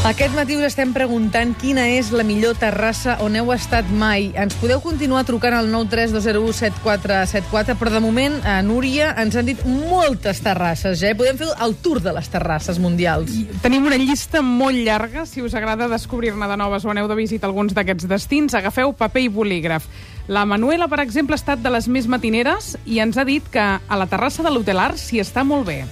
Aquest matí us estem preguntant quina és la millor terrassa on heu estat mai. Ens podeu continuar trucant al 932017474, però de moment a Núria ens han dit moltes terrasses, ja. eh? Podem fer el tour de les terrasses mundials. Tenim una llista molt llarga. Si us agrada descobrir-ne de noves o aneu de visita alguns d'aquests destins, agafeu paper i bolígraf. La Manuela, per exemple, ha estat de les més matineres i ens ha dit que a la terrassa de l'Hotel Art s'hi està molt bé.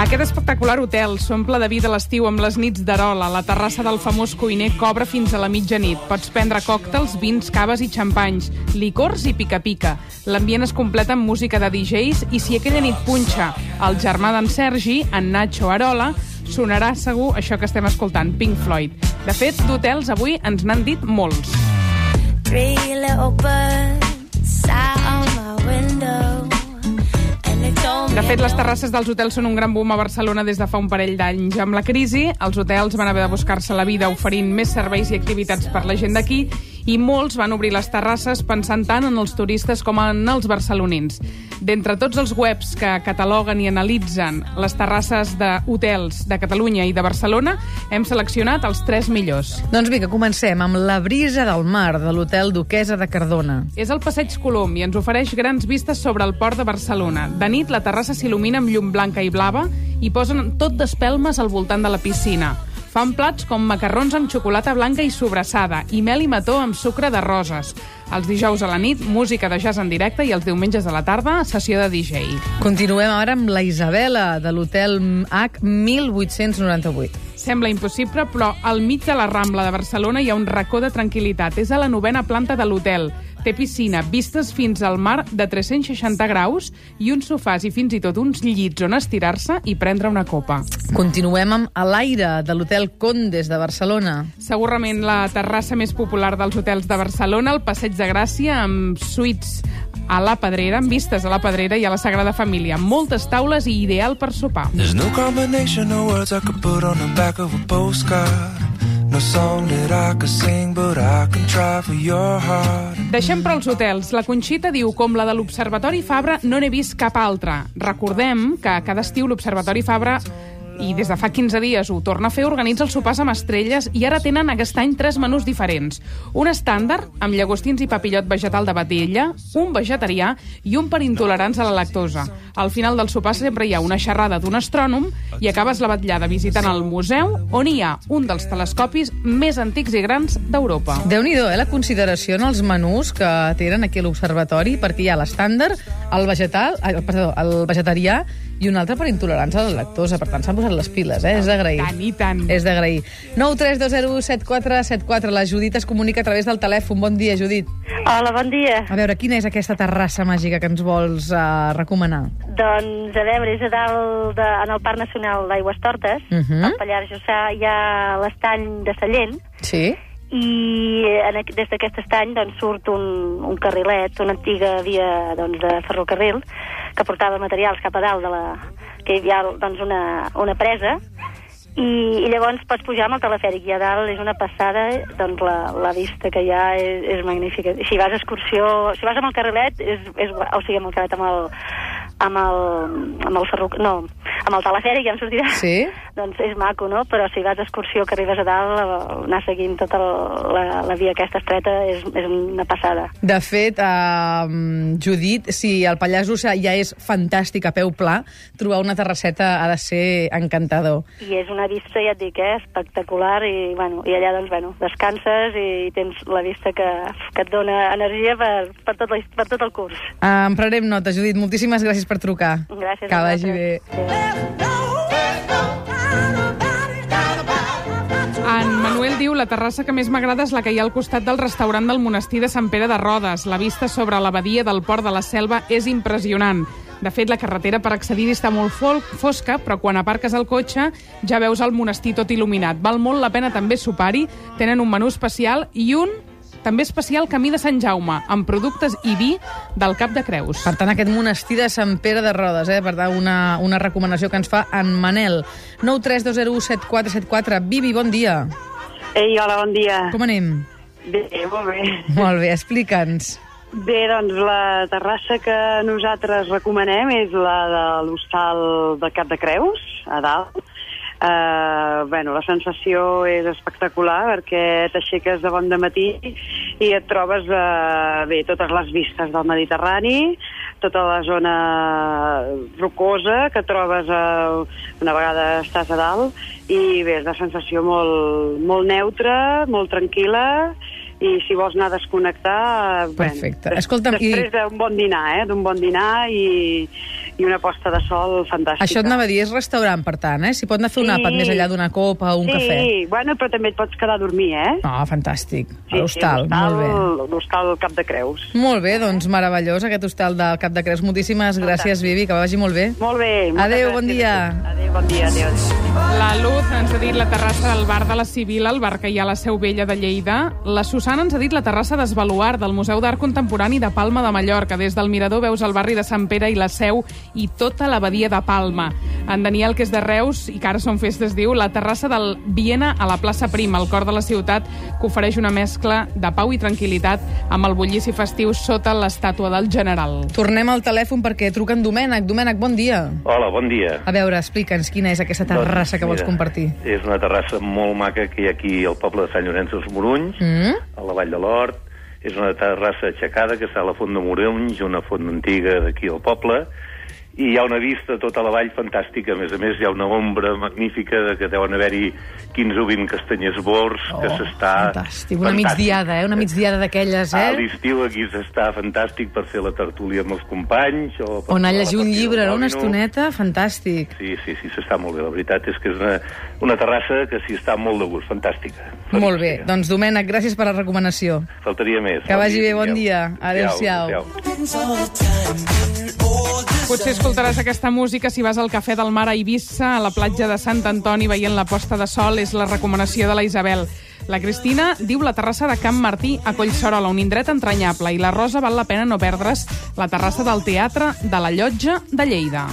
Aquest espectacular hotel s'omple de vida a l'estiu amb les nits d'Arola. La terrassa del famós cuiner cobra fins a la mitjanit. Pots prendre còctels, vins, caves i xampanys, licors i pica-pica. L'ambient es completa amb música de DJs i si aquella nit punxa el germà d'en Sergi, en Nacho Arola, sonarà segur això que estem escoltant, Pink Floyd. De fet, d'hotels avui ens n'han dit molts. Three little birds De fet, les terrasses dels hotels són un gran boom a Barcelona des de fa un parell d'anys. Amb la crisi, els hotels van haver de buscar-se la vida oferint més serveis i activitats per la gent d'aquí i molts van obrir les terrasses pensant tant en els turistes com en els barcelonins. D'entre tots els webs que cataloguen i analitzen les terrasses d'hotels de Catalunya i de Barcelona, hem seleccionat els tres millors. Doncs vinga, comencem amb la brisa del mar de l'hotel Duquesa de Cardona. És el Passeig Colom i ens ofereix grans vistes sobre el port de Barcelona. De nit, la terrassa s'il·lumina amb llum blanca i blava i posen tot d'espelmes al voltant de la piscina. Fan plats com macarrons amb xocolata blanca i sobrassada i mel i mató amb sucre de roses. Els dijous a la nit, música de jazz en directe i els diumenges a la tarda, sessió de DJ. Continuem ara amb la Isabela, de l'hotel H 1898. Sembla impossible, però al mig de la Rambla de Barcelona hi ha un racó de tranquil·litat. És a la novena planta de l'hotel. Té piscina, vistes fins al mar de 360 graus i uns sofàs i fins i tot uns llits on estirar-se i prendre una copa. Continuem amb a l'aire, de l'hotel Condes de Barcelona. Segurament la terrassa més popular dels hotels de Barcelona, el Passeig de Gràcia, amb suites a la Pedrera, amb vistes a la Pedrera i a la Sagrada Família. Moltes taules i ideal per sopar. There's no combination of words I could put on the back of a postcard. Deixem però els hotels. La Conxita diu, com la de l'Observatori Fabra, no n'he vist cap altra. Recordem que cada estiu l'Observatori Fabra i des de fa 15 dies ho torna a fer, organitza els sopars amb estrelles i ara tenen aquest any tres menús diferents. Un estàndard, amb llagostins i papillot vegetal de batella, un vegetarià i un per intolerants a la lactosa. Al final del sopar sempre hi ha una xerrada d'un astrònom i acabes la vetllada visitant el museu on hi ha un dels telescopis més antics i grans d'Europa. déu nhi eh, la consideració en els menús que tenen aquí a l'Observatori, perquè hi ha l'estàndard, el vegetal, ai, perdó, el vegetarià i un altre per intolerants a la lactosa. Per tant, s'han posat les piles, eh? És d'agrair. Tant i tant. És d'agrair. 932017474. La Judit es comunica a través del telèfon. Bon dia, Judit. Hola, bon dia. A veure, quina és aquesta terrassa màgica que ens vols uh, recomanar? Doncs, a veure, és a dalt, de, en el Parc Nacional d'Aigües Tortes, uh Mhm. -huh. al Pallars Jussà, hi ha l'estany de Sallent, Sí? I en, des d'aquest estany doncs, surt un, un carrilet, una antiga via doncs, de ferrocarril, que portava materials cap a dalt de la... que hi ha doncs, una, una presa, i, i llavors pots pujar amb el telefèric i a dalt és una passada doncs la, la vista que hi ha és, és magnífica. Si vas a excursió, si vas amb el carrilet és, és, o sigui amb el carrilet amb el amb el, amb el ferro, no, amb el telefèric ja em sortirà Sí? doncs és maco, no? Però si vas d'excursió que arribes a dalt, eh, anar seguint tota el, la, la via aquesta estreta és, és una passada. De fet, uh, Judit, si el Pallars Jussà ja és fantàstic a peu pla, trobar una terrasseta ha de ser encantador. I és una vista, ja et dic, eh, espectacular i, bueno, i allà, doncs, bueno, descanses i tens la vista que, que et dona energia per, per, tot, la, per tot el curs. Uh, en prenem nota, Judit. Moltíssimes gràcies per trucar. Gràcies Que vagi bé. Adéu. Diu la terrassa que més m'agrada és la que hi ha al costat del restaurant del monestir de Sant Pere de Rodes. La vista sobre la badia del port de la Selva és impressionant. De fet, la carretera per accedir-hi està molt fosca, però quan aparques el cotxe ja veus el monestir tot il·luminat. Val molt la pena també sopar-hi. Tenen un menú especial i un també especial Camí de Sant Jaume, amb productes i vi del Cap de Creus. Per tant, aquest monestir de Sant Pere de Rodes, eh? per tant, una, una recomanació que ens fa en Manel. 932017474. Bibi, bon dia. Ei, hola, bon dia. Com anem? Bé, molt bé. Molt bé, explica'ns. Bé, doncs la terrassa que nosaltres recomanem és la de l'hostal de Cap de Creus, a dalt. Uh, bueno, la sensació és espectacular perquè t'aixeques de bon de matí i et trobes uh, bé, totes les vistes del Mediterrani, tota la zona rocosa que trobes uh, una vegada estàs a dalt i bé, és una sensació molt, molt neutra, molt tranquil·la i si vols anar a desconnectar... bé, Perfecte. des- Escolta'm, i- després d'un bon dinar, eh? D'un bon dinar i, i una posta de sol fantàstica. Això et anava a dir, és restaurant, per tant, eh? Si pot anar a fer un Sí. àpat més enllà d'una copa o un sí, cafè. bueno, però també et pots quedar a dormir, eh? Ah, fantàstic. Sí, a l'hostal, sí, molt bé. L'hostal Cap de Creus. Molt bé, doncs meravellós aquest hostal del Cap de Creus. Moltíssimes gràcies, Vivi, que vagi molt bé. Molt bé. Adéu, bon dia. Adéu, bon dia. Adéu. La Luz ens ha dit la terrassa del bar de la Civil, el bar que hi ha a la Seu Vella de Lleida. La Susana ens ha dit la terrassa d'Esbaluart, del Museu d'Art Contemporani de Palma de Mallorca. Des del mirador veus el barri de Sant Pere i la Seu i tota l'abadia de Palma. En Daniel, que és de Reus i que ara són festes, diu la terrassa del Viena a la plaça Prima, al cor de la ciutat, que ofereix una mescla de pau i tranquil·litat amb el bullici festiu sota l'estàtua del general. Tornem al telèfon perquè truca en Domènec. Domènec, bon dia. Hola, bon dia. A veure, explica'ns quina és aquesta terrassa que vols Doncs, compartir. És una terrassa molt maca que hi ha aquí al poble de Sant Llorenç dels Morunys, Mm? a la Vall de l'Hort. És una terrassa aixecada que està a la Font de Morunys, una font antiga d'aquí al poble, i hi ha una vista a tota la vall fantàstica. A més a més, hi ha una ombra magnífica de que deuen haver-hi 15 o 20 castanyers bords, que s'està... Oh, Fantàstic, una migdiada, eh? Una migdiada d'aquelles, A eh? l'estiu aquí s'està fantàstic per fer la tertúlia amb els companys. O per O anar a fer la llegir un llibre, no? Una estoneta, fantàstic. Sí, sí, sí, s'està molt bé. La veritat és que és una, una terrassa que s'hi està molt de gust, fantàstica. Molt bé. Fantàstica. Doncs, Domènec, gràcies per la recomanació. Faltaria més. Que vagi bé, bon dia. Adéu-siau. Adéu-siau. Potser escoltaràs aquesta música si vas al Cafè del Mar a Eivissa, a la platja de Sant Antoni, veient la posta de sol. És la recomanació de la Isabel. La Cristina diu la terrassa de Camp Martí a Collserola, un indret entranyable, i la Rosa val la pena no perdre's la terrassa del Teatre de la Llotja de Lleida.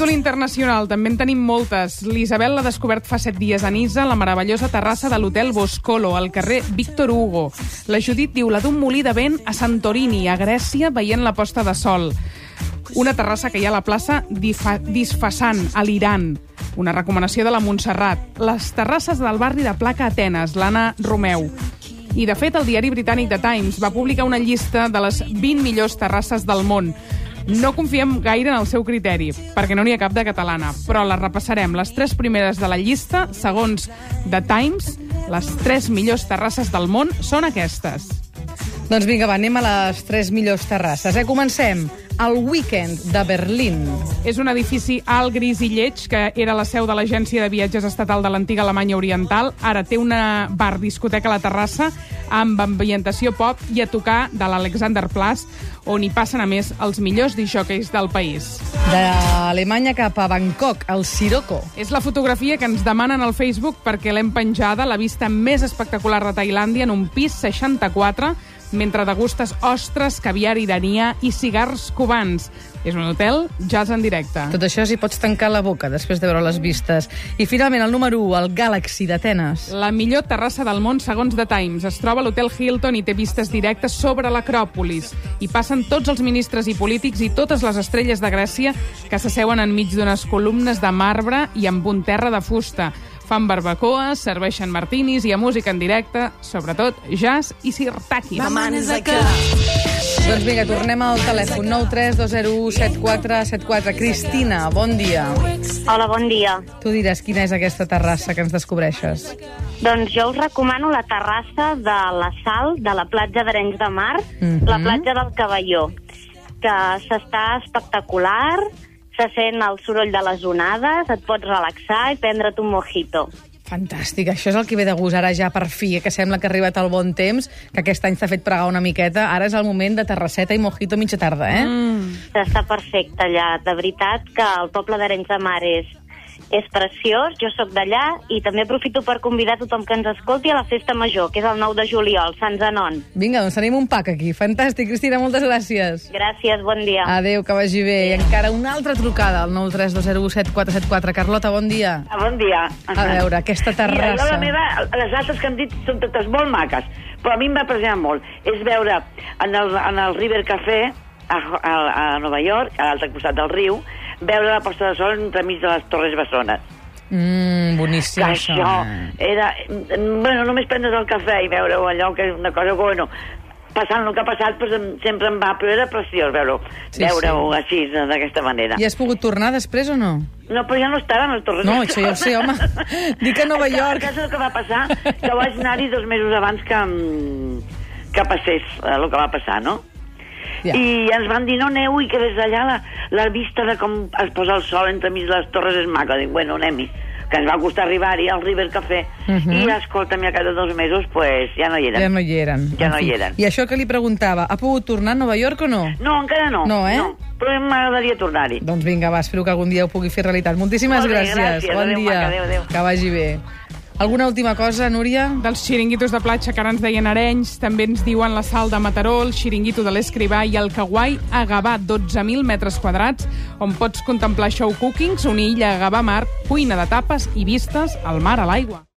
Capítol internacional, també en tenim moltes. L'Isabel l'ha descobert fa set dies a Nisa, la meravellosa terrassa de l'hotel Boscolo, al carrer Víctor Hugo. La Judit diu la d'un molí de vent a Santorini, a Grècia, veient la posta de sol. Una terrassa que hi ha a la plaça Disfassant, a l'Iran. Una recomanació de la Montserrat. Les terrasses del barri de Placa Atenes, l'Anna Romeu. I, de fet, el diari britànic The Times va publicar una llista de les 20 millors terrasses del món. No confiem gaire en el seu criteri, perquè no n'hi ha cap de catalana, però les repassarem. Les tres primeres de la llista, segons The Times, les tres millors terrasses del món són aquestes. Doncs vinga, va, anem a les tres millors terrasses. Eh? Comencem. El Weekend de Berlín. És un edifici alt, gris i lleig que era la seu de l'Agència de Viatges Estatal de l'antiga Alemanya Oriental. Ara té una bar-discoteca a la terrassa amb ambientació pop i a tocar de l'Alexanderplatz, on hi passen, a més, els millors disjòqueis del país. D'Alemanya cap a Bangkok, el Sirocco. És la fotografia que ens demanen al Facebook perquè l'hem penjada, la vista més espectacular de Tailàndia, en un pis 64, mentre degustes ostres, caviar iranià i cigars cubans. És un hotel jazz en directe. Tot això si pots tancar la boca després de veure les vistes. I finalment, el número 1, el Galaxy d'Atenes. La millor terrassa del món, segons The Times. Es troba a l'Hotel Hilton i té vistes directes sobre l'Acròpolis. Hi passen tots els ministres i polítics i totes les estrelles de Grècia que s'asseuen enmig d'unes columnes de marbre i amb un terra de fusta. Fan barbacoa, serveixen martinis i a música en directe, sobretot jazz i sirtaki. Doncs vinga, tornem al telèfon 932017474. Cristina, bon dia. Hola, bon dia. Tu diràs quina és aquesta terrassa que ens descobreixes. Doncs jo us recomano la terrassa de la Sal, de la platja d'Arenys de Mar, Mhm. la platja del Cavalló, que s'està espectacular, se sent el soroll de les onades, et pots relaxar i prendre't un mojito. Fantàstic, això és el que ve de gust ara ja per fi, eh, que sembla que ha arribat el bon temps, que aquest any s'ha fet pregar una miqueta. Ara és el moment de terrasseta i mojito mitja tarda, eh? Mm. Està perfecte allà. De veritat que el poble d'Arenys de Mar és, és preciós, jo sóc d'allà i també aprofito per convidar tothom que ens escolti a la Festa Major, que és el 9 de juliol, Sant Zanon. Vinga, doncs tenim un pack aquí. Fantàstic, Cristina, moltes gràcies. Gràcies, bon dia. Adéu, que vagi bé. I encara una altra trucada al 932017474. Carlota, bon dia. Ah, Bon dia. A veure, aquesta Mira, terrassa. la meva, les altres que hem dit són totes molt maques, però a mi em va impressionar molt. És veure en el, en el River Café, a, a, a Nova York, a l'altre costat del riu, veure la posta de sol entremig de les Torres Bessones. Mmm, boníssim, Que això. això era... Bueno, només prendre's el cafè i veure-ho allò, que és una cosa, bueno, passant el que ha passat, doncs, em- sempre em va, però era preciós veure-ho, Sí, veure-ho així, d'aquesta manera. I has pogut tornar després o no? No, però ja no estaven les Torres No, això ja ho sé, home. Dic a Nova que- York. Que, és el que va passar, que vaig anar-hi dos mesos abans que, mm, que passés eh, el que va passar, no? Ja. I ens van dir, no aneu, i que des d'allà la, la vista de com es posa el sol entremig de les torres és maca. Dic, bueno, anem-hi que ens va costar arribar-hi al River Café Mhm. i escolta'm, ja cada dos mesos pues, ja no hi eren. Ja no hi eren. Ja no hi eren. I això que li preguntava, ha pogut tornar a Nova York o no? No, encara no. No, eh? No, però m'agradaria tornar-hi. Doncs vinga, va, espero que algun dia ho pugui fer realitat. Moltíssimes Molt bé, gràcies. gràcies. Bon Adéu, dia. maca, adéu, adéu. Que vagi bé. Alguna última cosa, Núria? Dels xiringuitos de platja que ara ens deien Arenys, també ens diuen la Sal de Mataró, el xiringuito de l'Escrivà i el Kawaii a Gavà, 12.000 metres quadrats, on pots contemplar show cookings, una illa a Gavà Mar, cuina de tapes i vistes al mar a l'aigua.